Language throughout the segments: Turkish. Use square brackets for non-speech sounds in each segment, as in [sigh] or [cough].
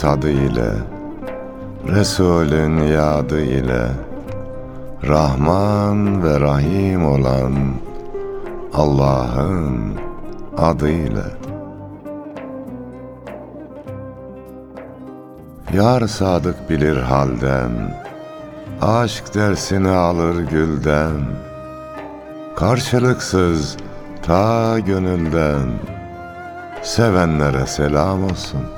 tadı ile Resulün yadı ile Rahman ve Rahim olan Allah'ın adıyla. Yar sadık bilir halden Aşk dersini alır gülden Karşılıksız ta gönülden Sevenlere selam olsun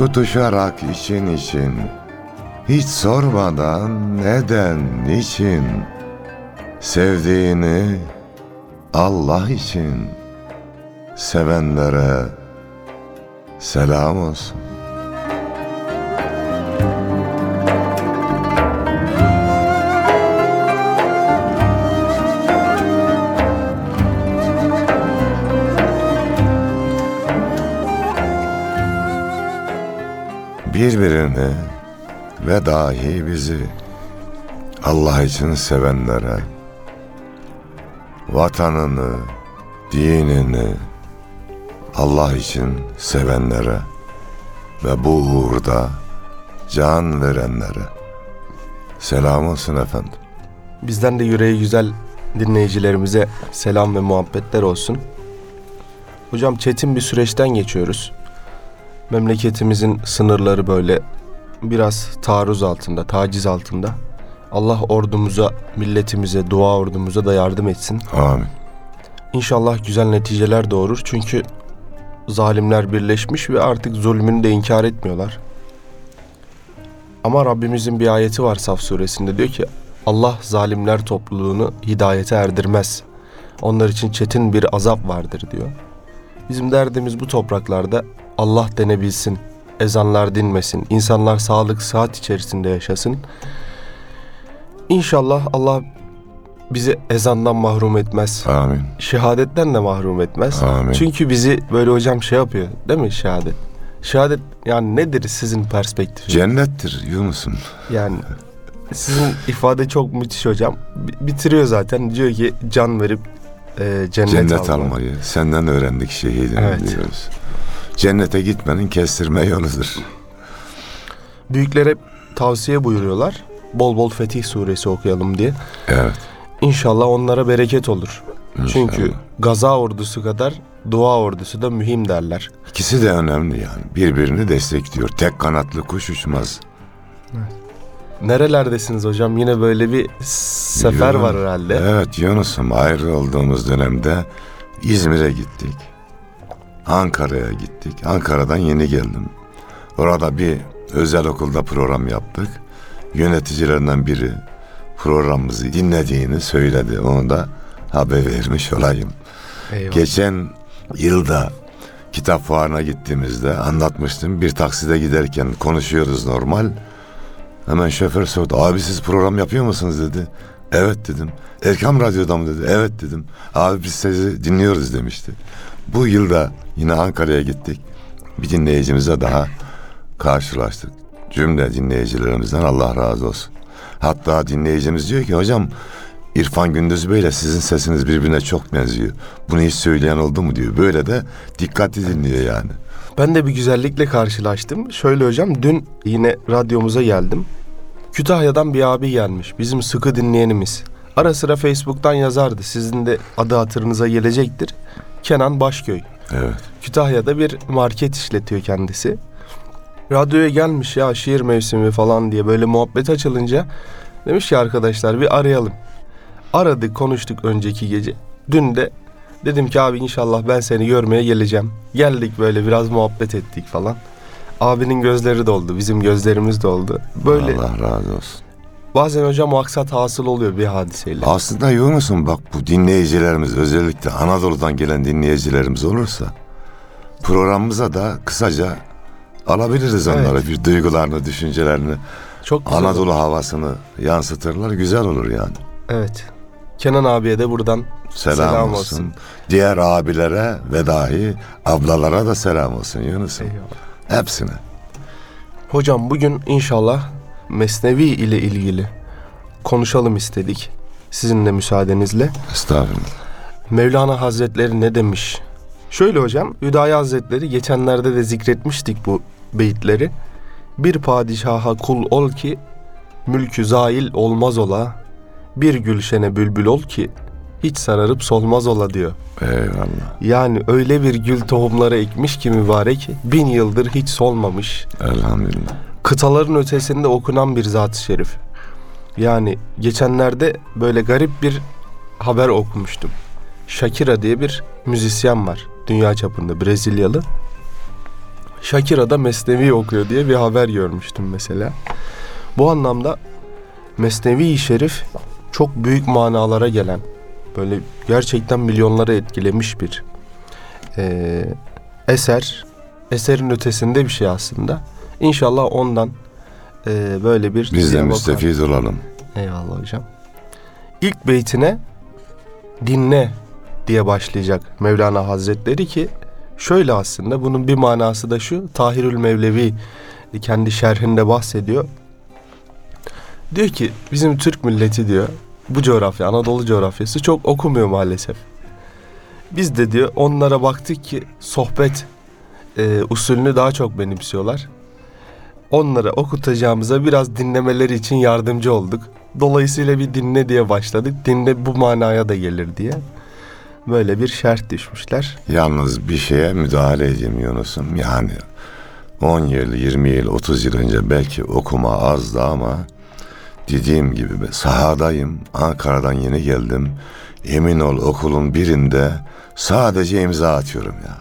Tutuşarak için için. Hiç sormadan neden, niçin? Sevdiğini Allah için. Sevenlere selam olsun birbirini ve dahi bizi Allah için sevenlere, vatanını, dinini Allah için sevenlere ve bu uğurda can verenlere selam olsun efendim. Bizden de yüreği güzel dinleyicilerimize selam ve muhabbetler olsun. Hocam çetin bir süreçten geçiyoruz. Memleketimizin sınırları böyle biraz taarruz altında, taciz altında. Allah ordumuza, milletimize, dua ordumuza da yardım etsin. Amin. İnşallah güzel neticeler doğurur. Çünkü zalimler birleşmiş ve artık zulmünü de inkar etmiyorlar. Ama Rabbimizin bir ayeti var Saf suresinde diyor ki Allah zalimler topluluğunu hidayete erdirmez. Onlar için çetin bir azap vardır diyor. Bizim derdimiz bu topraklarda Allah denebilsin, ezanlar dinmesin, insanlar sağlık, sıhhat içerisinde yaşasın. İnşallah Allah bizi ezandan mahrum etmez. Amin. Şehadetten de mahrum etmez. Amin. Çünkü bizi böyle hocam şey yapıyor değil mi şehadet? Şehadet yani nedir sizin perspektifiniz? Cennettir Yunus'um. Yani sizin ifade çok müthiş hocam. Bitiriyor zaten diyor ki can verip e, cennet, Cennet alma. almayı senden öğrendik şehidini Evet. diyoruz. Cennete gitmenin kestirme yoludur. Büyükler hep tavsiye buyuruyorlar. Bol bol Fetih suresi okuyalım diye. Evet. İnşallah onlara bereket olur. inşallah. Çünkü gaza ordusu kadar dua ordusu da mühim derler. İkisi de önemli yani. Birbirini destekliyor. Tek kanatlı kuş uçmaz. Nerelerdesiniz hocam? Yine böyle bir sefer Yunus- var herhalde. Evet Yunus'um ayrı olduğumuz dönemde İzmir'e gittik. Ankara'ya gittik. Ankara'dan yeni geldim. Orada bir özel okulda program yaptık. Yöneticilerinden biri programımızı dinlediğini söyledi. Onu da haber vermiş olayım. Eyvallah. Geçen yılda kitap fuarına gittiğimizde anlatmıştım. Bir takside giderken konuşuyoruz normal. Hemen şoför sordu. Abi siz program yapıyor musunuz dedi. Evet dedim. Erkam Radyo'da mı dedi. Evet dedim. Abi biz sizi dinliyoruz demişti. Bu yılda yine Ankara'ya gittik. Bir dinleyicimize daha karşılaştık. Cümle dinleyicilerimizden Allah razı olsun. Hatta dinleyicimiz diyor ki hocam İrfan Gündüz Bey'le sizin sesiniz birbirine çok benziyor. Bunu hiç söyleyen oldu mu diyor. Böyle de dikkatli dinliyor yani. Ben de bir güzellikle karşılaştım. Şöyle hocam dün yine radyomuza geldim. Kütahya'dan bir abi gelmiş. Bizim sıkı dinleyenimiz. Ara sıra Facebook'tan yazardı. Sizin de adı hatırınıza gelecektir. Kenan Başköy. Evet. Kütahya'da bir market işletiyor kendisi. Radyoya gelmiş ya şiir mevsimi falan diye böyle muhabbet açılınca demiş ki arkadaşlar bir arayalım. Aradık konuştuk önceki gece. Dün de dedim ki abi inşallah ben seni görmeye geleceğim. Geldik böyle biraz muhabbet ettik falan. Abinin gözleri doldu bizim gözlerimiz doldu. Böyle Allah razı olsun. Bazen hocam maksat hasıl oluyor bir hadiseyle. Aslında Yunus'um bak bu dinleyicilerimiz özellikle Anadolu'dan gelen dinleyicilerimiz olursa programımıza da kısaca alabiliriz Evet. onları bir duygularını, düşüncelerini, Çok güzel Anadolu havasını yansıtırlar. Güzel olur yani. Evet. Kenan abiye de buradan Selam, Selam olsun. olsun. Diğer abilere ve dahi ablalara da selam olsun Yunus'um. Hepsine. Hocam bugün inşallah Mesnevi ile ilgili konuşalım istedik. Sizin de müsaadenizle. Estağfurullah. Mevlana Hazretleri ne demiş? Şöyle hocam, Hüdayi Hazretleri geçenlerde de zikretmiştik bu beyitleri. Bir padişaha kul ol ki mülkü zail olmaz ola. Bir gülşene bülbül ol ki hiç sararıp solmaz ola diyor. Eyvallah. Yani öyle bir gül tohumları ekmiş ki mübarek bin yıldır hiç solmamış. Elhamdülillah. Kıtaların ötesinde okunan bir zat-ı şerif. Yani geçenlerde böyle garip bir haber okumuştum. Shakira diye bir müzisyen var dünya çapında Brezilyalı. Shakira da Mesnevi okuyor diye bir haber görmüştüm mesela. Bu anlamda Mesnevi-i Şerif çok büyük manalara gelen, böyle gerçekten milyonları etkilemiş bir eee, eser. Eserin ötesinde bir şey aslında. İnşallah ondan eee, böyle bir... Biz de müstefid olalım. Eyvallah hocam. İlk beytine dinle diye başlayacak Mevlana Hazretleri ki şöyle aslında bunun bir manası da şu Tahirül Mevlevi kendi şerhinde bahsediyor. Diyor ki bizim Türk milleti diyor bu coğrafya Anadolu coğrafyası çok okumuyor maalesef. Biz de diyor onlara baktık ki sohbet e, usulünü daha çok benimsiyorlar. Onlara okutacağımıza biraz dinlemeleri için yardımcı olduk. Dolayısıyla bir dinle diye başladık. Dinle bu manaya da gelir diye. Böyle bir şert düşmüşler. Yalnız bir şeye müdahale edeyim Yunus'um. Yani 10 yıl, 20 yıl, 30 yıl önce belki okuma azdı ama dediğim gibi sahadayım. Ankara'dan yeni geldim. Emin ol okulun birinde sadece imza atıyorum ya.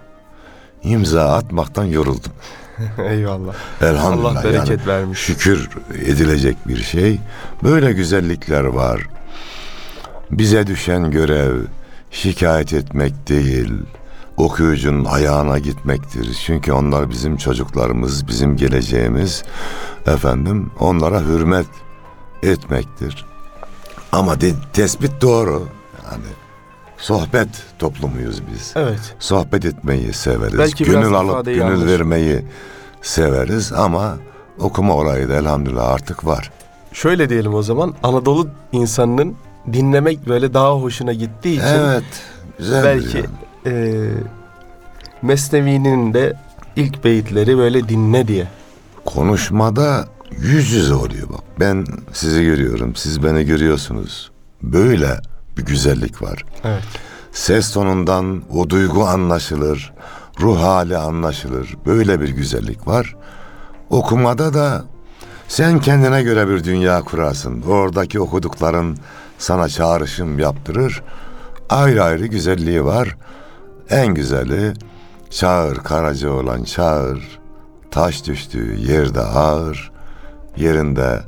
İmza atmaktan yoruldum. [laughs] Eyvallah. Elhamdülillah. Allah bereket yani vermiş. Şükür edilecek bir şey. Böyle güzellikler var. Bize düşen görev şikayet etmek değil, okuyucunun ayağına gitmektir. Çünkü onlar bizim çocuklarımız, bizim geleceğimiz. Efendim onlara hürmet etmektir. Ama de, tespit doğru. Yani sohbet toplumuyuz biz. Evet. Sohbet etmeyi severiz. Belki gönül alıp gönül yanlış. vermeyi severiz ama okuma olayı da elhamdülillah artık var. Şöyle diyelim o zaman Anadolu insanının dinlemek böyle daha hoşuna gittiği için Evet. Güzel belki e, Mesnevi'nin de ilk beyitleri böyle dinle diye. konuşmada yüz yüze oluyor bak. Ben sizi görüyorum, siz beni görüyorsunuz. Böyle bir güzellik var. Evet. Ses tonundan o duygu anlaşılır, ruh hali anlaşılır. Böyle bir güzellik var. Okumada da sen kendine göre bir dünya kurarsın. Oradaki okudukların sana çağrışım yaptırır. Ayrı ayrı güzelliği var. En güzeli çağır Karaca olan çağır. Taş düştüğü yerde ağır. Yerinde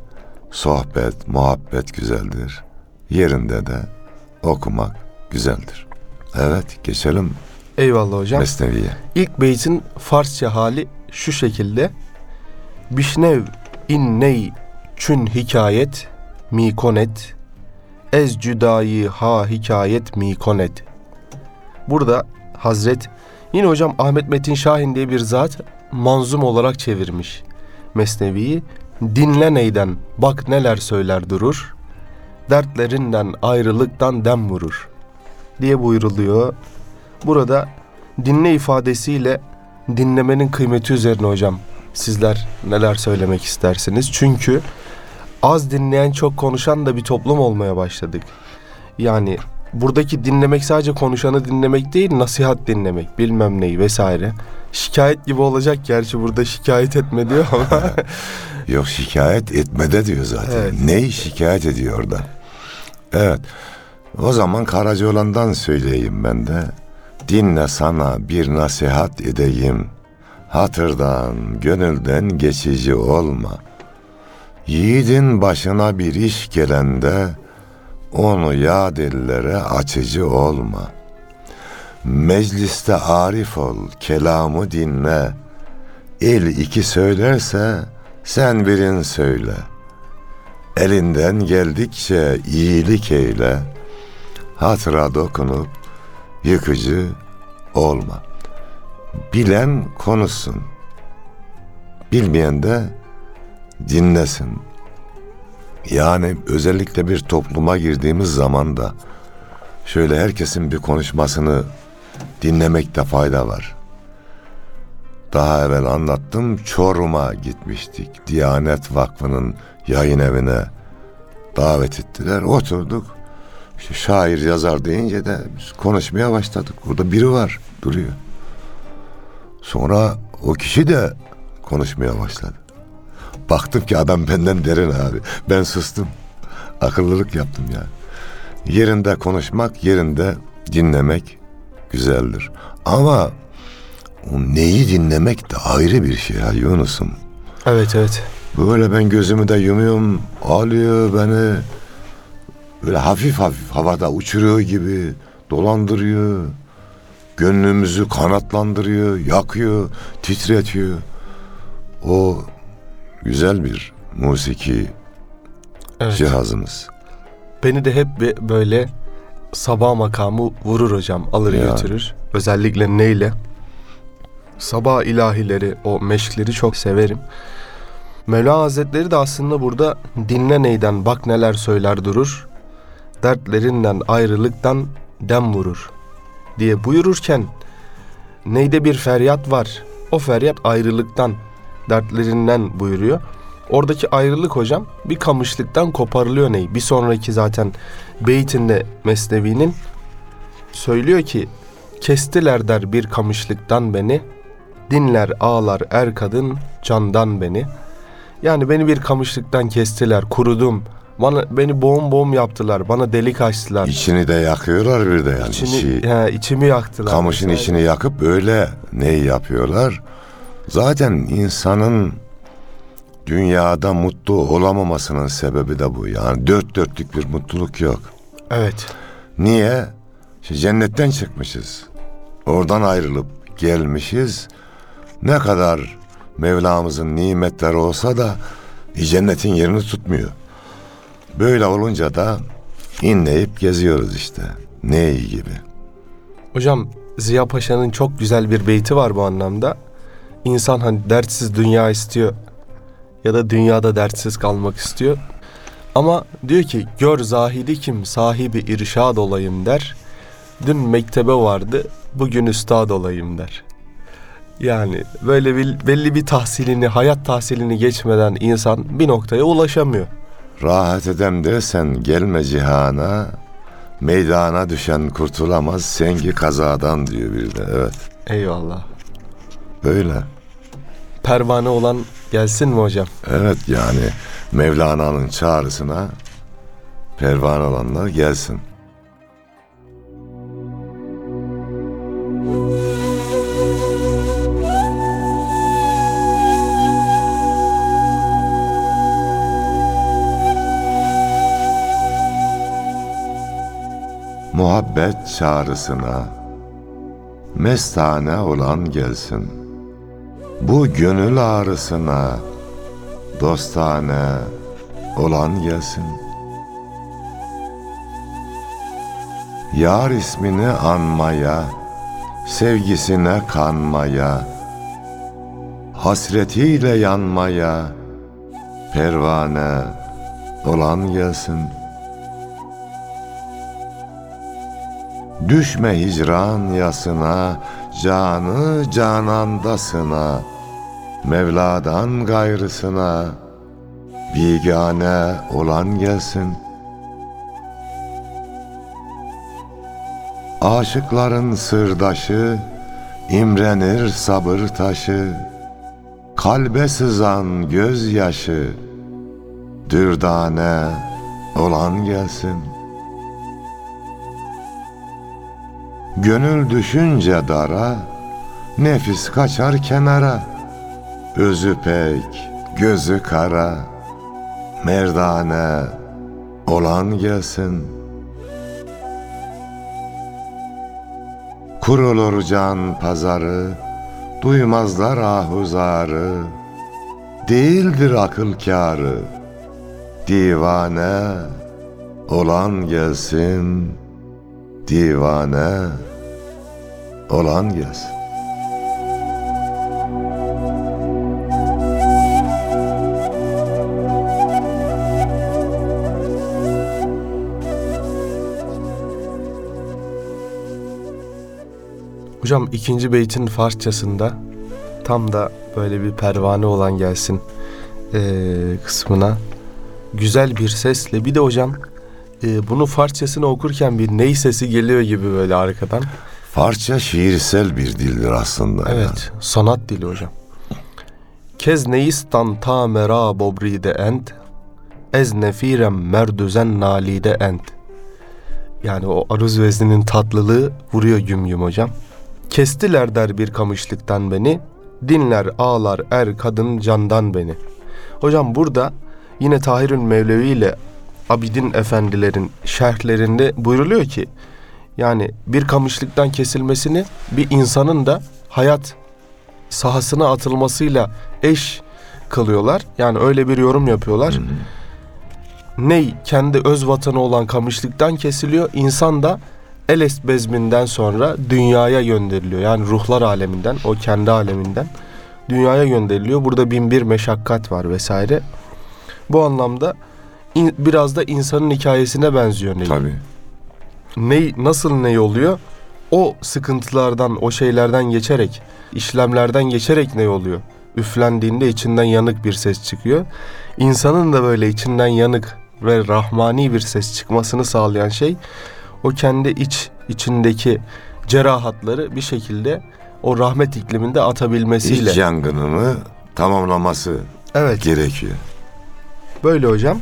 sohbet, muhabbet güzeldir. Yerinde de okumak güzeldir. Evet geçelim Eyvallah hocam. Mesnevi'ye. İlk beytin Farsça hali şu şekilde. Bişnev inney çün hikayet mi konet ez cüdayi ha hikayet mi konet. Burada Hazret yine hocam Ahmet Metin Şahin diye bir zat manzum olarak çevirmiş Mesnevi'yi. Dinle neyden bak neler söyler durur. Dertlerinden ayrılıktan dem vurur diye buyruluyor. Burada dinle ifadesiyle dinlemenin kıymeti üzerine hocam sizler neler söylemek istersiniz? Çünkü az dinleyen çok konuşan da bir toplum olmaya başladık. Yani buradaki dinlemek sadece konuşanı dinlemek değil nasihat dinlemek bilmem neyi vesaire. Şikayet gibi olacak gerçi burada şikayet etme diyor ama [laughs] Yok şikayet etmede diyor zaten. Evet. Neyi şikayet ediyor orada? Evet. O zaman Karacaoğlan'dan söyleyeyim ben de. Dinle sana bir nasihat edeyim. Hatırdan, gönülden geçici olma. Yiğidin başına bir iş gelende onu yad ellere açıcı olma. Mecliste arif ol, kelamı dinle. El iki söylerse sen birin söyle. Elinden geldikçe iyilik eyle. Hatıra dokunup yıkıcı olma. Bilen konuşsun. Bilmeyen de dinlesin. Yani özellikle bir topluma girdiğimiz zaman da şöyle herkesin bir konuşmasını dinlemekte fayda var. Daha evvel anlattım Çorum'a gitmiştik. Diyanet Vakfı'nın yayın evine davet ettiler. Oturduk. İşte şair yazar deyince de biz konuşmaya başladık. Burada biri var duruyor. Sonra o kişi de konuşmaya başladı. Baktım ki adam benden derin abi. Ben sustum. Akıllılık yaptım ya. Yerinde konuşmak, yerinde dinlemek güzeldir. Ama o neyi dinlemek de ayrı bir şey ha Yunus'um. Evet evet. Böyle ben gözümü de yumuyorum, alıyor beni. Böyle hafif hafif havada uçuruyor gibi dolandırıyor. Gönlümüzü kanatlandırıyor, yakıyor, titretiyor. O güzel bir musiki Evet. cihazımız. Beni de hep böyle sabah makamı vurur hocam. Alır Ya. götürür. Özellikle neyle? Sabah ilahileri, o meşkleri çok severim. Mevla Hazretleri de aslında burada dinle neyden bak neler söyler durur. Dertlerinden ayrılıktan dem vurur diye buyururken neyde bir feryat var. O feryat ayrılıktan, dertlerinden buyuruyor. Oradaki ayrılık hocam bir kamışlıktan koparılıyor ney. Bir sonraki zaten beytinde Mesnevi'nin söylüyor ki kestiler der bir kamışlıktan beni dinler ağlar er kadın candan beni. Yani beni bir kamışlıktan kestiler kurudum. Bana beni boğum boğum yaptılar. Bana delik açtılar. İçini de yakıyorlar bir de yani. İçini, içi- he, içimi yaktılar. Kamışın Mesela. içini yakıp öyle neyi yapıyorlar? Zaten insanın dünyada mutlu olamamasının sebebi de bu. Yani dört dörtlük bir mutluluk yok. Evet. Niye? İşte cennetten çıkmışız. Oradan ayrılıp gelmişiz. Ne kadar Mevlamızın nimetleri olsa da cennetin yerini tutmuyor. Böyle olunca da inleyip geziyoruz işte. Ne iyi gibi. Hocam Ziya Paşa'nın çok güzel bir beyti var bu anlamda. İnsan hani dertsiz dünya istiyor ya da dünyada dertsiz kalmak istiyor. Ama diyor ki gör zahidi kim sahibi irşad olayım der. Dün mektebe vardı bugün üstad olayım der. Yani böyle bir, belli bir tahsilini, hayat tahsilini geçmeden insan bir noktaya ulaşamıyor. Rahat edem dersen gelme cihana, meydana düşen kurtulamaz sengi kazadan diyor bir de. Evet, Eyvallah. böyle. Pervane olan gelsin mi hocam? Evet yani Mevlana'nın çağrısına pervane olanlar gelsin. Muhabbet çağrısına mestane olan gelsin. Bu gönül ağrısına dostane olan gelsin. Yar ismini anmaya, sevgisine kanmaya, hasretiyle yanmaya, pervane olan gelsin. Düşme hicran yasına, canı canandasına, Mevla'dan gayrısına, bigane olan gelsin. Aşıkların sırdaşı, imrenir sabır taşı, kalbe sızan gözyaşı, dürdane olan gelsin. Gönül düşünce dara, nefis kaçar kenara, özü pek, gözü kara, merdane olan gelsin. Kurulur can pazarı, duymazlar ahuzarı. Değildir akıl kârı, divane olan gelsin, divane olan gelsin. Hocam ikinci beytin Farsçasında tam da böyle bir pervane olan gelsin eee, kısmına güzel bir sesle bir de hocam eee, bunu Farsçasını okurken bir ney sesi geliyor gibi böyle arkadan. Farsça şiirsel bir dildir aslında. Evet sanat dili hocam. Kez neistan ta mera bobride ent ez nefirem merdüzen nalide ent. Yani o aruz vezninin tatlılığı vuruyor güm güm hocam. Kestiler der bir kamışlıktan beni, dinler ağlar er kadın candan beni. Hocam burada yine Tahirün Mevlevi ile Abidin efendilerin şerhlerinde buyruluyor ki yani bir kamışlıktan kesilmesini bir insanın da hayat sahasına atılmasıyla eş kılıyorlar. Yani öyle bir yorum yapıyorlar. Ney kendi öz vatanı olan kamışlıktan kesiliyor. İnsan da Eles bezminden sonra dünyaya gönderiliyor. Yani ruhlar aleminden, o kendi aleminden dünyaya gönderiliyor. Burada bin bir meşakkat var vesaire. Bu anlamda in- biraz da insanın hikayesine benziyor Ney. Tabii. Ney nasıl ney oluyor? O sıkıntılardan, o şeylerden geçerek, işlemlerden geçerek ne oluyor? Üflendiğinde içinden yanık bir ses çıkıyor. İnsanın da böyle içinden yanık ve rahmani bir ses çıkmasını sağlayan şey o kendi iç içindeki cerahatları bir şekilde o rahmet ikliminde atabilmesiyle. İç yangınını tamamlaması Evet. gerekiyor. Böyle hocam.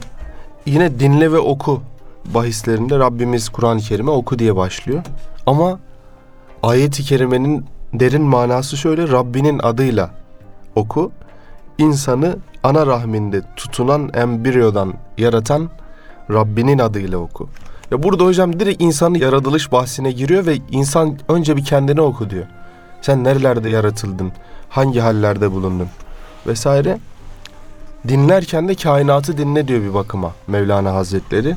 Yine dinle ve oku bahislerinde Rabbimiz Kur'an-ı Kerim'e oku diye başlıyor. Ama ayet-i kerimenin derin manası şöyle Rabbinin adıyla oku. İnsanı ana rahminde tutunan embriyodan yaratan Rabbinin adıyla oku. Ya burada hocam direkt insanın yaratılış bahsine giriyor ve insan önce bir kendine oku diyor. Sen nerelerde yaratıldın? Hangi hallerde bulundun? Vesaire dinlerken de kainatı dinle diyor bir bakıma Mevlana Hazretleri.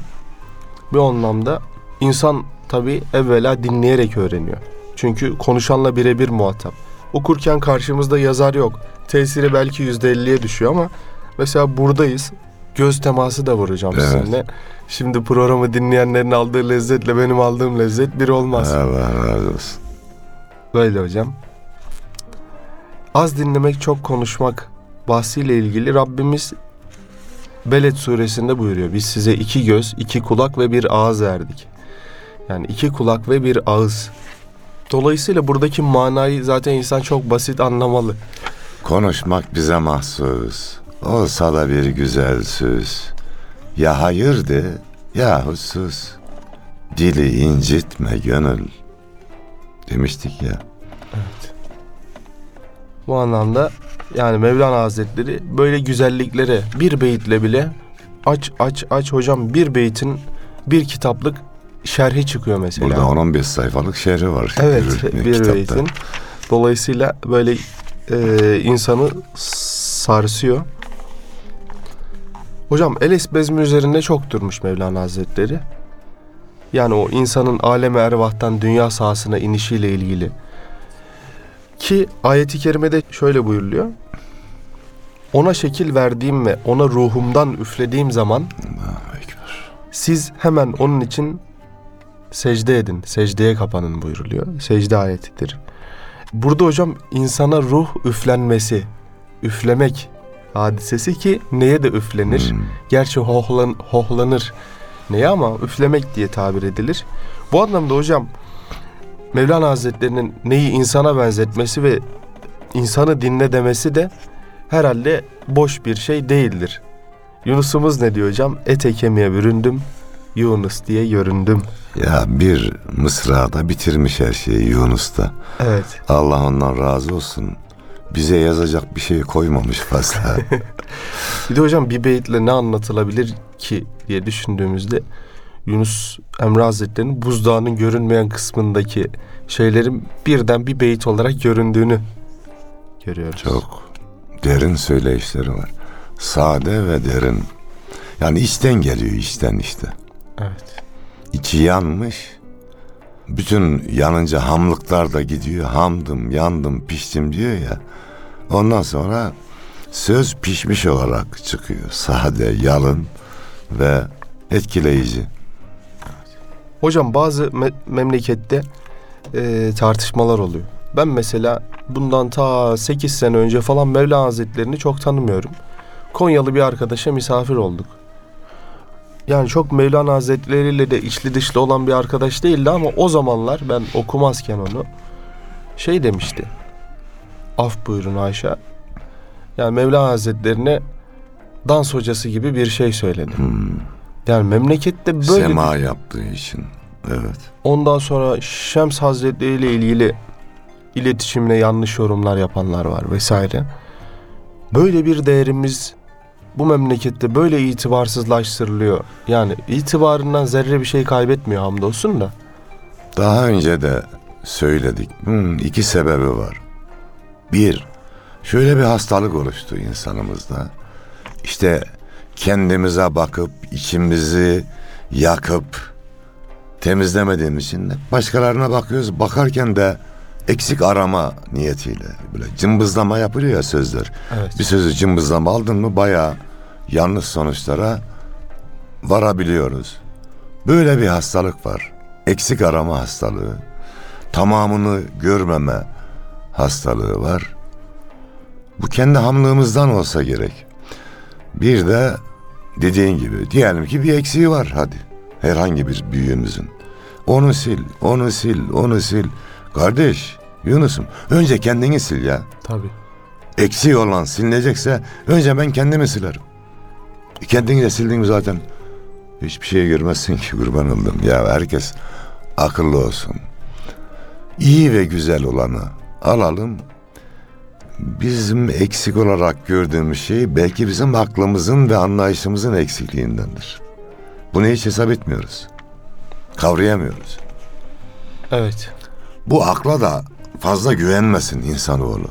Bir anlamda insan tabi evvela dinleyerek öğreniyor. Çünkü konuşanla birebir muhatap. Okurken karşımızda yazar yok. Tesiri belki yüzde elliye düşüyor ama mesela buradayız. Göz teması da vuracağım Evet. sizinle. Şimdi programı dinleyenlerin aldığı lezzetle benim aldığım lezzet bir olmaz. Allah razı olsun. Böyle hocam. Az dinlemek çok konuşmak bahsiyle ilgili Rabbimiz Beled suresinde buyuruyor. Biz size iki göz, iki kulak ve bir ağız verdik. Yani iki kulak ve bir ağız. Dolayısıyla buradaki manayı zaten insan çok basit anlamalı. Konuşmak bize mahsus. Olsa da bir güzel söz. Ya hayır de ya sus. Dili incitme gönül. Demiştik ya. Bu anlamda yani Mevlana Hazretleri böyle güzelliklere bir beyitle bile aç aç aç hocam bir beytin bir kitaplık şerhi çıkıyor mesela. Burada 10-15 sayfalık şerhi var. Evet bir kitapta. beytin. Dolayısıyla böyle e, insanı sarsıyor. Hocam Eles bezmi üzerinde çok durmuş Mevlana Hazretleri. Yani o insanın aleme ervahtan dünya sahasına inişiyle ilgili. Ki ayeti kerimede şöyle buyuruluyor. Ona şekil verdiğim ve ona ruhumdan üflediğim zaman siz hemen onun için secde edin, secdeye kapanın buyuruluyor. Secde ayetidir. Burada hocam insana ruh üflenmesi, üflemek hadisesi ki neye de üflenir. Hmm. Gerçi hohlan, hohlanır neye ama üflemek diye tabir edilir. Bu anlamda hocam Mevlana Hazretlerinin neyi insana benzetmesi ve insanı dinle demesi de herhalde boş bir şey değildir. Yunus'umuz ne diyor hocam? Ete kemiğe büründüm, Yunus diye göründüm. Ya bir mısrada bitirmiş her şeyi Yunus'ta. Evet. Allah ondan razı olsun. Bize yazacak bir şey koymamış fazla. [laughs] Bir de hocam bir beyitle ne anlatılabilir ki diye düşündüğümüzde Yunus Emre Hazretleri'nin buzdağının görünmeyen kısmındaki şeylerin birden bir beyit olarak göründüğünü görüyoruz. Çok derin söyleyişleri var. Sade ve derin. Yani içten geliyor içten işte. Evet. İçi yanmış. Bütün yanınca hamlıklar da gidiyor. Hamdım, yandım, piştim diyor ya. Ondan sonra söz pişmiş olarak çıkıyor. Sade, yalın ve etkileyici. Hocam bazı me- memlekette e, tartışmalar oluyor. Ben mesela bundan ta 8 sene önce falan Mevlana Hazretlerini çok tanımıyorum. Konyalı bir arkadaşa misafir olduk. Yani çok Mevlana Hazretleriyle de içli dışlı olan bir arkadaş değildi ama o zamanlar ben okumazken onu şey demişti. Af buyurun Ayşe. Yani Mevlana Hazretlerine dans hocası gibi bir şey söyledi. Yani memlekette böyle bir- Sema yaptığı için. Evet. Ondan sonra Şems Hazretleri ile ilgili iletişimle yanlış yorumlar yapanlar var vesaire. Böyle bir değerimiz bu memlekette böyle itibarsızlaştırılıyor. Yani itibarından zerre bir şey kaybetmiyor hamdolsun da. Daha önce de söyledik. Hmm, iki sebebi var. Bir, şöyle bir hastalık oluştu insanımızda. İşte kendimize bakıp içimizi yakıp temizlemediğimiz için başkalarına bakıyoruz. Bakarken de eksik arama niyetiyle böyle cımbızlama yapılıyor ya sözler. Evet. Bir sözü cımbızlama aldın mı bayağı yanlış sonuçlara varabiliyoruz. Böyle bir hastalık var. Eksik arama hastalığı. Tamamını görmeme hastalığı var. Bu kendi hamlığımızdan olsa gerek. Bir de dediğin gibi diyelim ki bir eksiği var hadi. Herhangi bir büyüğümüzün. Onu sil, onu sil, onu sil. Kardeş Yunus'um önce kendini sil ya Tabii. eksiği olan silinecekse önce ben kendimi silerim. E Kendini de sildin zaten hiçbir şey görmezsin ki kurban oldum. Ya herkes akıllı olsun. İyi ve güzel olanı alalım. Bizim eksik olarak gördüğümüz şey belki bizim aklımızın ve anlayışımızın eksikliğindendir. Bunu hiç hesap etmiyoruz. Kavrayamıyoruz. Evet. Bu akla da fazla güvenmesin insanoğlu.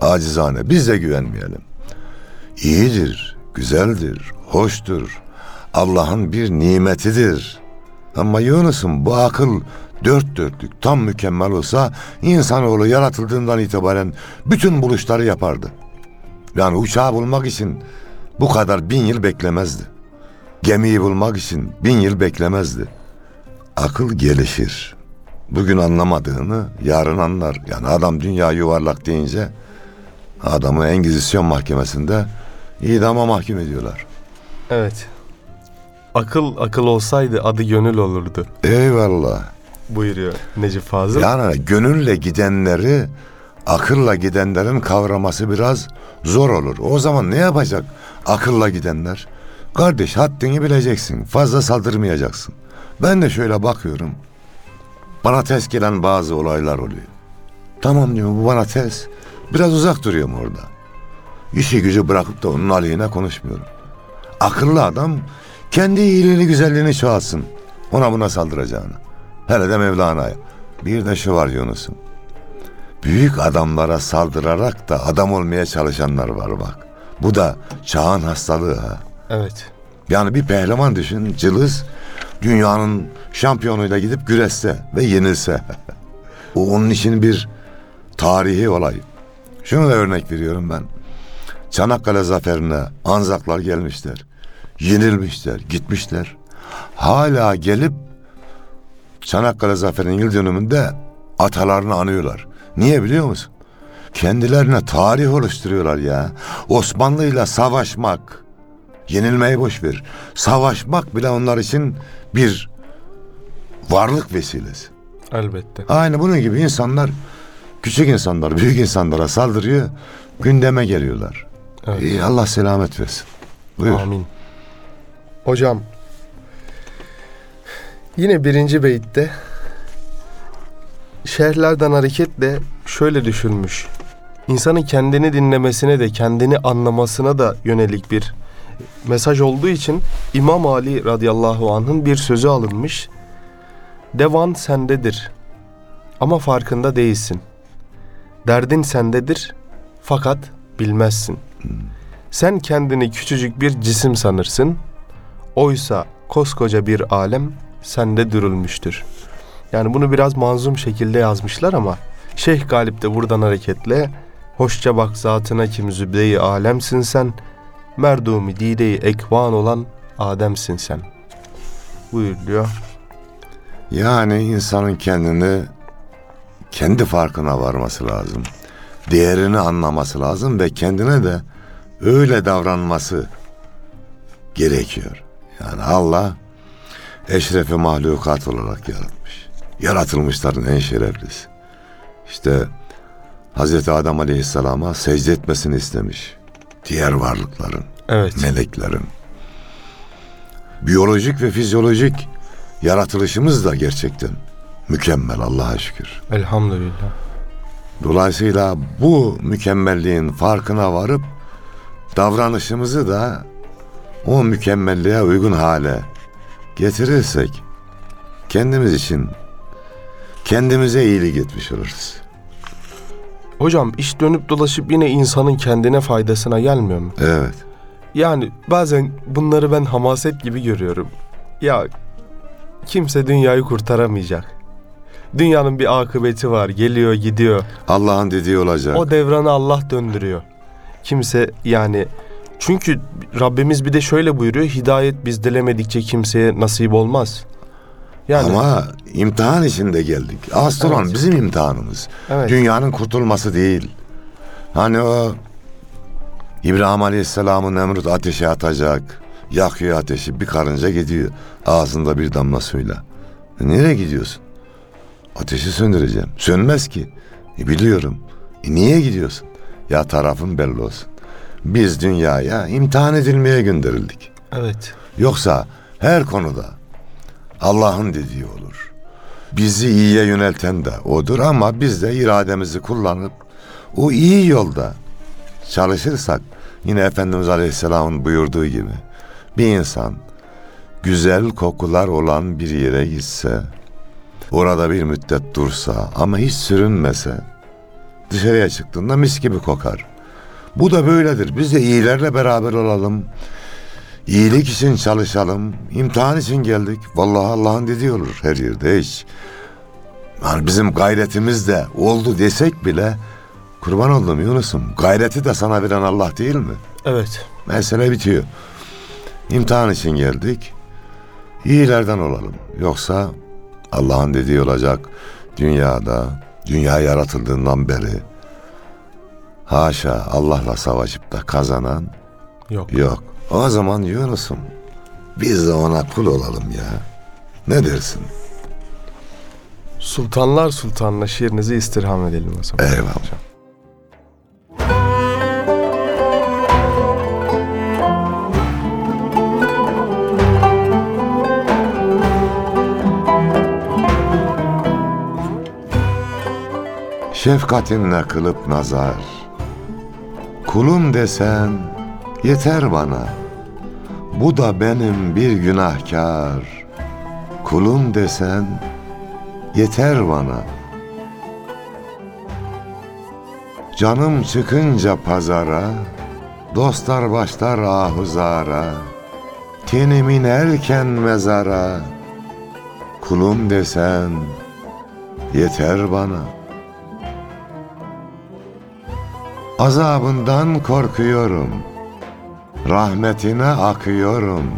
Acizane biz de güvenmeyelim. İyidir, güzeldir, hoştur. Allah'ın bir nimetidir. Ama Yunus'um bu akıl dört dörtlük tam mükemmel olsa insanoğlu yaratıldığından itibaren bütün buluşları yapardı. Yani uçağı bulmak için bu kadar bin yıl beklemezdi. Gemiyi bulmak için bin yıl beklemezdi. Akıl gelişir bugün anlamadığını yarın anlar. Yani adam dünya yuvarlak deyince adamı Engizisyon mahkemesinde idama mahkum ediyorlar. Evet. Akıl akıl olsaydı adı gönül olurdu Eyvallah. buyuruyor Necip Fazıl. Yani gönülle gidenleri akılla gidenlerin kavraması biraz zor olur. O zaman ne yapacak akılla gidenler? Kardeş haddini bileceksin. Fazla saldırmayacaksın. Ben de şöyle bakıyorum. Bana ters gelen bazı olaylar oluyor. Tamam diyorum bu bana ters. Biraz uzak duruyorum orada. İşi gücü bırakıp da onun aleyhine konuşmuyorum. Akıllı adam kendi iyiliğini güzelliğini çoğalsın. Ona buna saldıracağını. Hele de Mevlana'ya. Bir de şu var Yunus'um. Büyük adamlara saldırarak da adam olmaya çalışanlar var bak. Bu da çağın hastalığı ha. Evet. Yani bir pehlivan düşün, cılız, dünyanın şampiyonuyla gidip güreşse ve yenilse. [laughs] o onun için bir tarihi olay. Şunu da örnek veriyorum ben. Çanakkale zaferine Anzaklar gelmişler. Yenilmişler, gitmişler. Hala gelip Çanakkale zaferinin yıl dönümünde atalarını anıyorlar. Niye biliyor musun? Kendilerine tarih oluşturuyorlar ya. Osmanlı'yla savaşmak, yenilmeyi boş ver. Savaşmak bile onlar için bir varlık vesilesi. Elbette. Aynı bunun gibi insanlar, küçük insanlar, büyük insanlara saldırıyor, gündeme geliyorlar. Evet. İyi, Allah selamet versin. Buyur. Amin. Hocam yine birinci beytte şerhlerden hareketle şöyle düşünmüş insanın kendini dinlemesine de kendini anlamasına da yönelik bir mesaj olduğu için İmam Ali radıyallahu anh'ın bir sözü alınmış. Devan sendedir ama farkında değilsin. Derdin sendedir fakat bilmezsin. Sen kendini küçücük bir cisim sanırsın. Oysa koskoca bir alem sende dürülmüştür. Yani bunu biraz manzum şekilde yazmışlar ama Şeyh Galip de buradan hareketle Hoşça bak zatına kim zübde-i alemsin sen Merdumi dide-i ekvan olan Ademsin sen Buyuruluyor. Yani insanın kendini kendi farkına varması lazım. Değerini anlaması lazım ve kendine de öyle davranması gerekiyor. Yani Allah eşrefi mahlukat olarak yaratmış. Yaratılmışların en şereflisi. İşte Hazreti Adem Aleyhisselam'a secde etmesini istemiş. Diğer varlıkların, Evet. meleklerin. Biyolojik ve fizyolojik yaratılışımız da gerçekten mükemmel Allah'a şükür. Elhamdülillah. Dolayısıyla bu mükemmelliğin farkına varıp davranışımızı da o mükemmelliğe uygun hale getirirsek kendimiz için kendimize iyilik etmiş oluruz. Hocam iş dönüp dolaşıp yine insanın kendine faydasına gelmiyor mu? Evet. Yani bazen bunları ben hamaset gibi görüyorum. Ya kimse dünyayı kurtaramayacak. Dünyanın bir akıbeti var. Geliyor gidiyor. Allah'ın dediği olacak. O devranı Allah döndürüyor. Kimse yani çünkü Rabbimiz bir de şöyle buyuruyor. Hidayet biz dilemedikçe kimseye nasip olmaz. Yani Ama imtihan içinde geldik. Olan Evet. bizim imtihanımız. evet. Dünyanın kurtulması değil. Hani o İbrahim Aleyhisselam'ın Nemrut ateşe atacak. Yakıyor ateşi bir karınca gidiyor. Ağzında bir damla suyla. E nereye gidiyorsun? Ateşi söndüreceğim. Sönmez ki. E biliyorum. E niye gidiyorsun? Ya tarafın belli olsun. Biz dünyaya imtihan edilmeye gönderildik. Evet. Yoksa her konuda Allah'ın dediği olur. Bizi iyiye yönelten de odur ama biz de irademizi kullanıp o iyi yolda çalışırsak yine Efendimiz Aleyhisselam'ın buyurduğu gibi bir insan güzel kokular olan bir yere gitse orada bir müddet dursa ama hiç sürünmese dışarıya çıktığında mis gibi kokar. Bu da böyledir. Biz de iyilerle beraber olalım. İyilik için çalışalım. İmtihan için geldik. Vallahi Allah'ın dediği olur her yerde hiç. Yani bizim gayretimiz de oldu desek bile kurban oldum Yunus'um. Gayreti de sana veren Allah değil mi? Evet. Mesele bitiyor. İmtihan için geldik. İyilerden olalım. Yoksa Allah'ın dediği olacak. Dünyada, dünya yaratıldığından beri haşa Allah'la savaşıp da kazanan Yok. Yok. O zaman Yunus'um biz de ona kul olalım ya. Ne dersin? Sultanlar Sultanına şiirinizi istirham edelim o zaman. Eyvallah. Hocam. Şefkatinle kılıp nazar. Kulum desen yeter bana. Bu da benim bir günahkar. Kulum desen yeter bana. Canım çıkınca pazara, dostlar başlar ahuzara. Tenimin erken mezara, kulum desen yeter bana. Azabından korkuyorum, rahmetine akıyorum.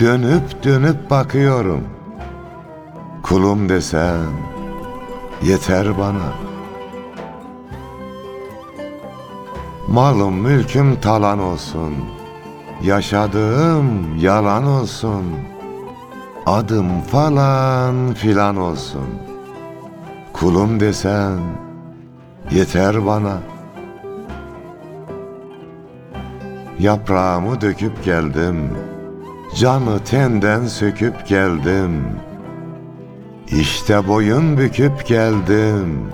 Dönüp dönüp bakıyorum. Kulum desen yeter bana. Malım mülküm talan olsun. Yaşadığım yalan olsun. Adım falan filan olsun. Kulum desen yeter bana. Yaprağımı döküp geldim. Canı tenden söküp geldim. İşte boyun büküp geldim.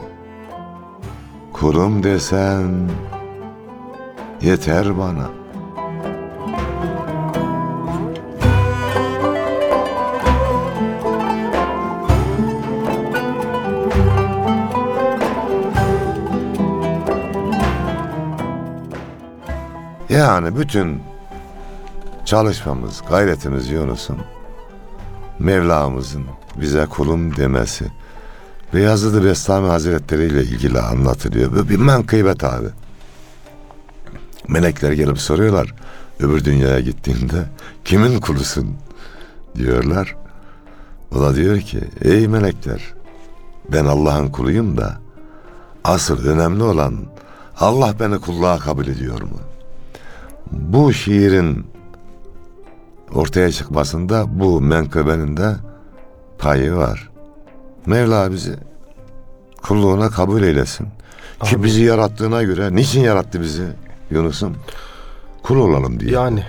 kulum desen yeter bana. Yani bütün çalışmamız, gayretimiz Yunus'un Mevlamızın bize kulum demesi Beyazıt Bestami Hazretleri ile ilgili anlatılıyor. Böyle bir menkıbet abi. Melekler gelip soruyorlar öbür dünyaya gittiğinde kimin kulusun diyorlar. O da diyor ki ey melekler ben Allah'ın kuluyum da asıl önemli olan Allah beni kulluğa kabul ediyor mu? Bu şiirin ortaya çıkmasında bu menkıbenin de payı var. Mevla bizi kulluğuna kabul eylesin. Ki Amin. bizi yarattığına göre niçin yarattı bizi Yunus'um? Kul olalım diye. Yani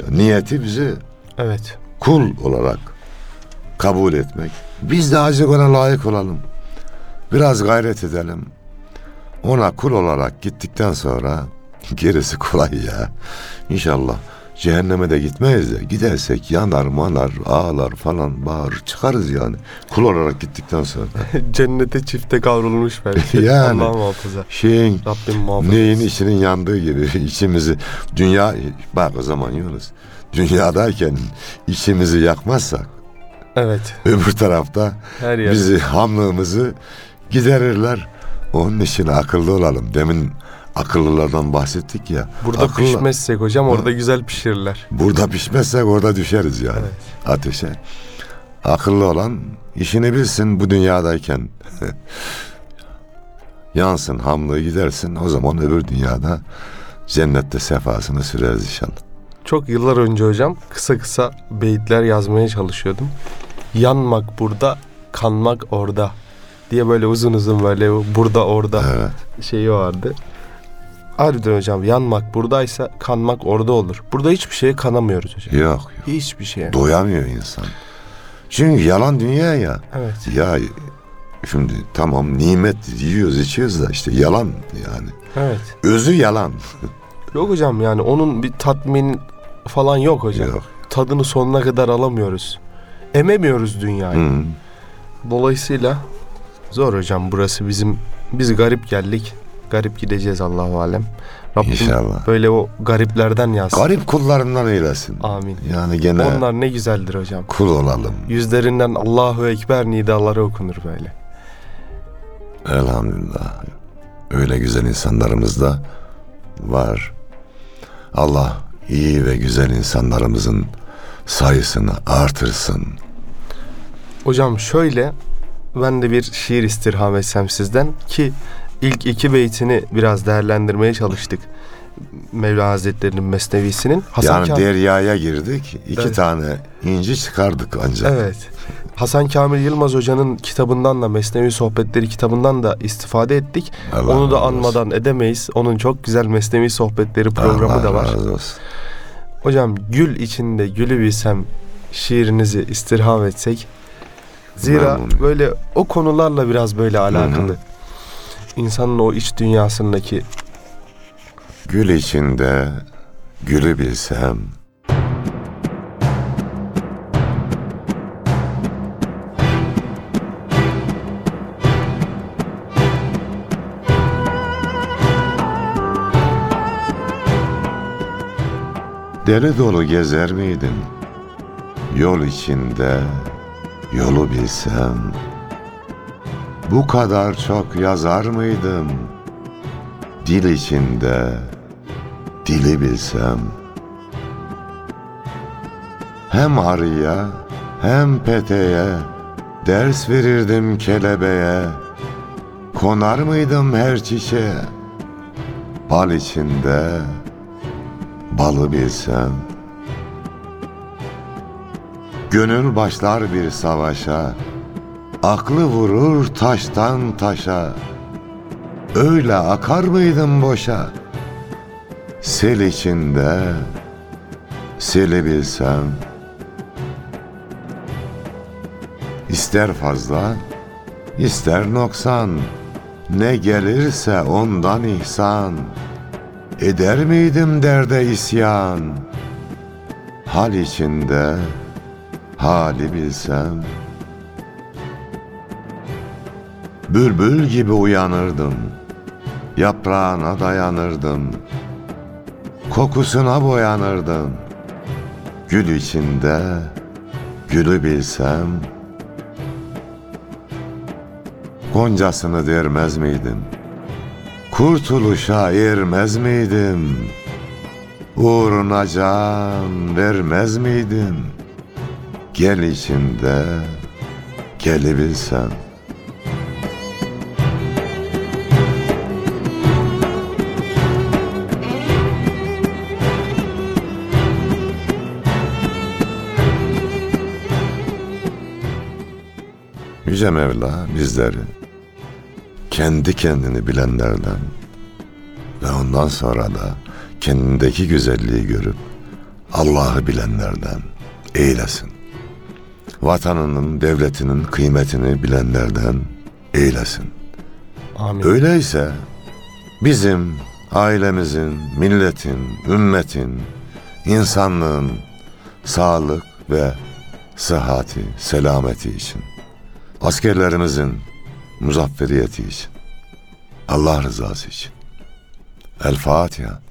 Ya niyeti bizi evet. kul olarak kabul etmek. Biz de azıcık ona layık olalım. Biraz gayret edelim. Ona kul olarak gittikten sonra gerisi kolay ya. İnşallah cehenneme de gitmeyiz de gidersek yanar manar ağlar falan bağır çıkarız yani. Kul olarak gittikten sonra. [laughs] Cennete çifte kavrulmuş belki. [laughs] Yani. Allah muhafaza. Şeyin Rabbim muhafaza. Neyin içinin yandığı gibi [laughs] içimizi dünya bak o zaman Yunus dünyadayken içimizi yakmazsak Evet. öbür tarafta Her yer. bizi hamlığımızı giderirler. Onun için akıllı olalım. Demin akıllılardan bahsettik ya. Burada akıllı- pişmezsek hocam orada güzel pişirirler. Burada pişmezsek orada düşeriz yani Evet. ateşe. Akıllı olan işini bilsin bu dünyadayken. [laughs] Yansın hamlığı gidersin o zaman öbür dünyada cennette sefasını süreriz inşallah. Çok yıllar önce hocam kısa kısa beyitler yazmaya çalışıyordum. Yanmak burada, kanmak orada diye böyle uzun uzun böyle burada orada Evet. şeyi vardı. Harbiden hocam yanmak buradaysa kanmak orada olur. Burada hiçbir şeye kanamıyoruz hocam. Yok yok. Hiçbir şeye. Doyamıyor insan. Çünkü yalan dünya ya. Evet. Ya şimdi tamam nimet yiyoruz içiyoruz da işte yalan yani. Evet. Özü yalan. [laughs] Yok hocam yani onun bir tatmin falan yok hocam. Yok. Tadını sonuna kadar alamıyoruz. Ememiyoruz dünyayı. Hı. Dolayısıyla zor hocam burası bizim biz garip geldik. Garip gideceğiz Allahu alem. Rabbim İnşallah. böyle o gariplerden yazsın. Garip kullarından eylesin. Amin. Yani gene Onlar ne güzeldir hocam. kul olalım. Yüzlerinden Allahu Ekber nidaları okunur böyle. Elhamdülillah. Öyle güzel insanlarımız da var. Allah iyi ve güzel insanlarımızın sayısını artırsın. Hocam şöyle ben de bir şiir istirham etsem sizden ki ilk iki beytini biraz değerlendirmeye çalıştık. Mevla Hazretleri'nin mesnevisinin. Hasan yani Ka- deryaya girdik. iki Evet. tane inci çıkardık ancak. Evet. Hasan Kamil Yılmaz Hoca'nın kitabından da Mesnevi Sohbetleri kitabından da istifade ettik. Allah Onu da razı olsun. anmadan edemeyiz. Onun çok güzel Mesnevi Sohbetleri programı Allah da var. razı olsun. Hocam gül içinde gülü bilsem şiirinizi istirham etsek. Zira Memnun. böyle o konularla biraz böyle alakalı. İnsanın o iç dünyasındaki Gül içinde gülü bilsem Deli dolu gezer miydim? Yol içinde yolu bilsem Bu kadar çok yazar mıydım? Dil içinde dili bilsem. Hem arıya hem peteğe Ders verirdim kelebeğe. Konar mıydım her çiçeğe Bal içinde balı bilsem. Gönül başlar bir savaşa Aklı vurur taştan taşa Öyle akar mıydım boşa Sel içinde Seli bilsem İster fazla ister noksan ne gelirse ondan ihsan. Eder miydim derde isyan? Hal içinde hali bilsem. Bülbül gibi uyanırdım. Yaprağına dayanırdım. Kokusuna boyanırdım. Gül içinde gülü bilsem. Goncasını dermez miydim? Kurtuluşa ermez miydim? Uğruna can vermez miydim? Gel içinde geli Yüce Mevla bizleri kendi kendini bilenlerden ve ondan sonra da kendindeki güzelliği görüp Allah'ı bilenlerden eylesin. Vatanının, devletinin kıymetini bilenlerden eylesin. Amin. Öyleyse bizim ailemizin, milletin, ümmetin, insanlığın sağlık ve sıhhati, selameti için, askerlerimizin muzafferiyeti için, Allah rızası için. El Fatiha.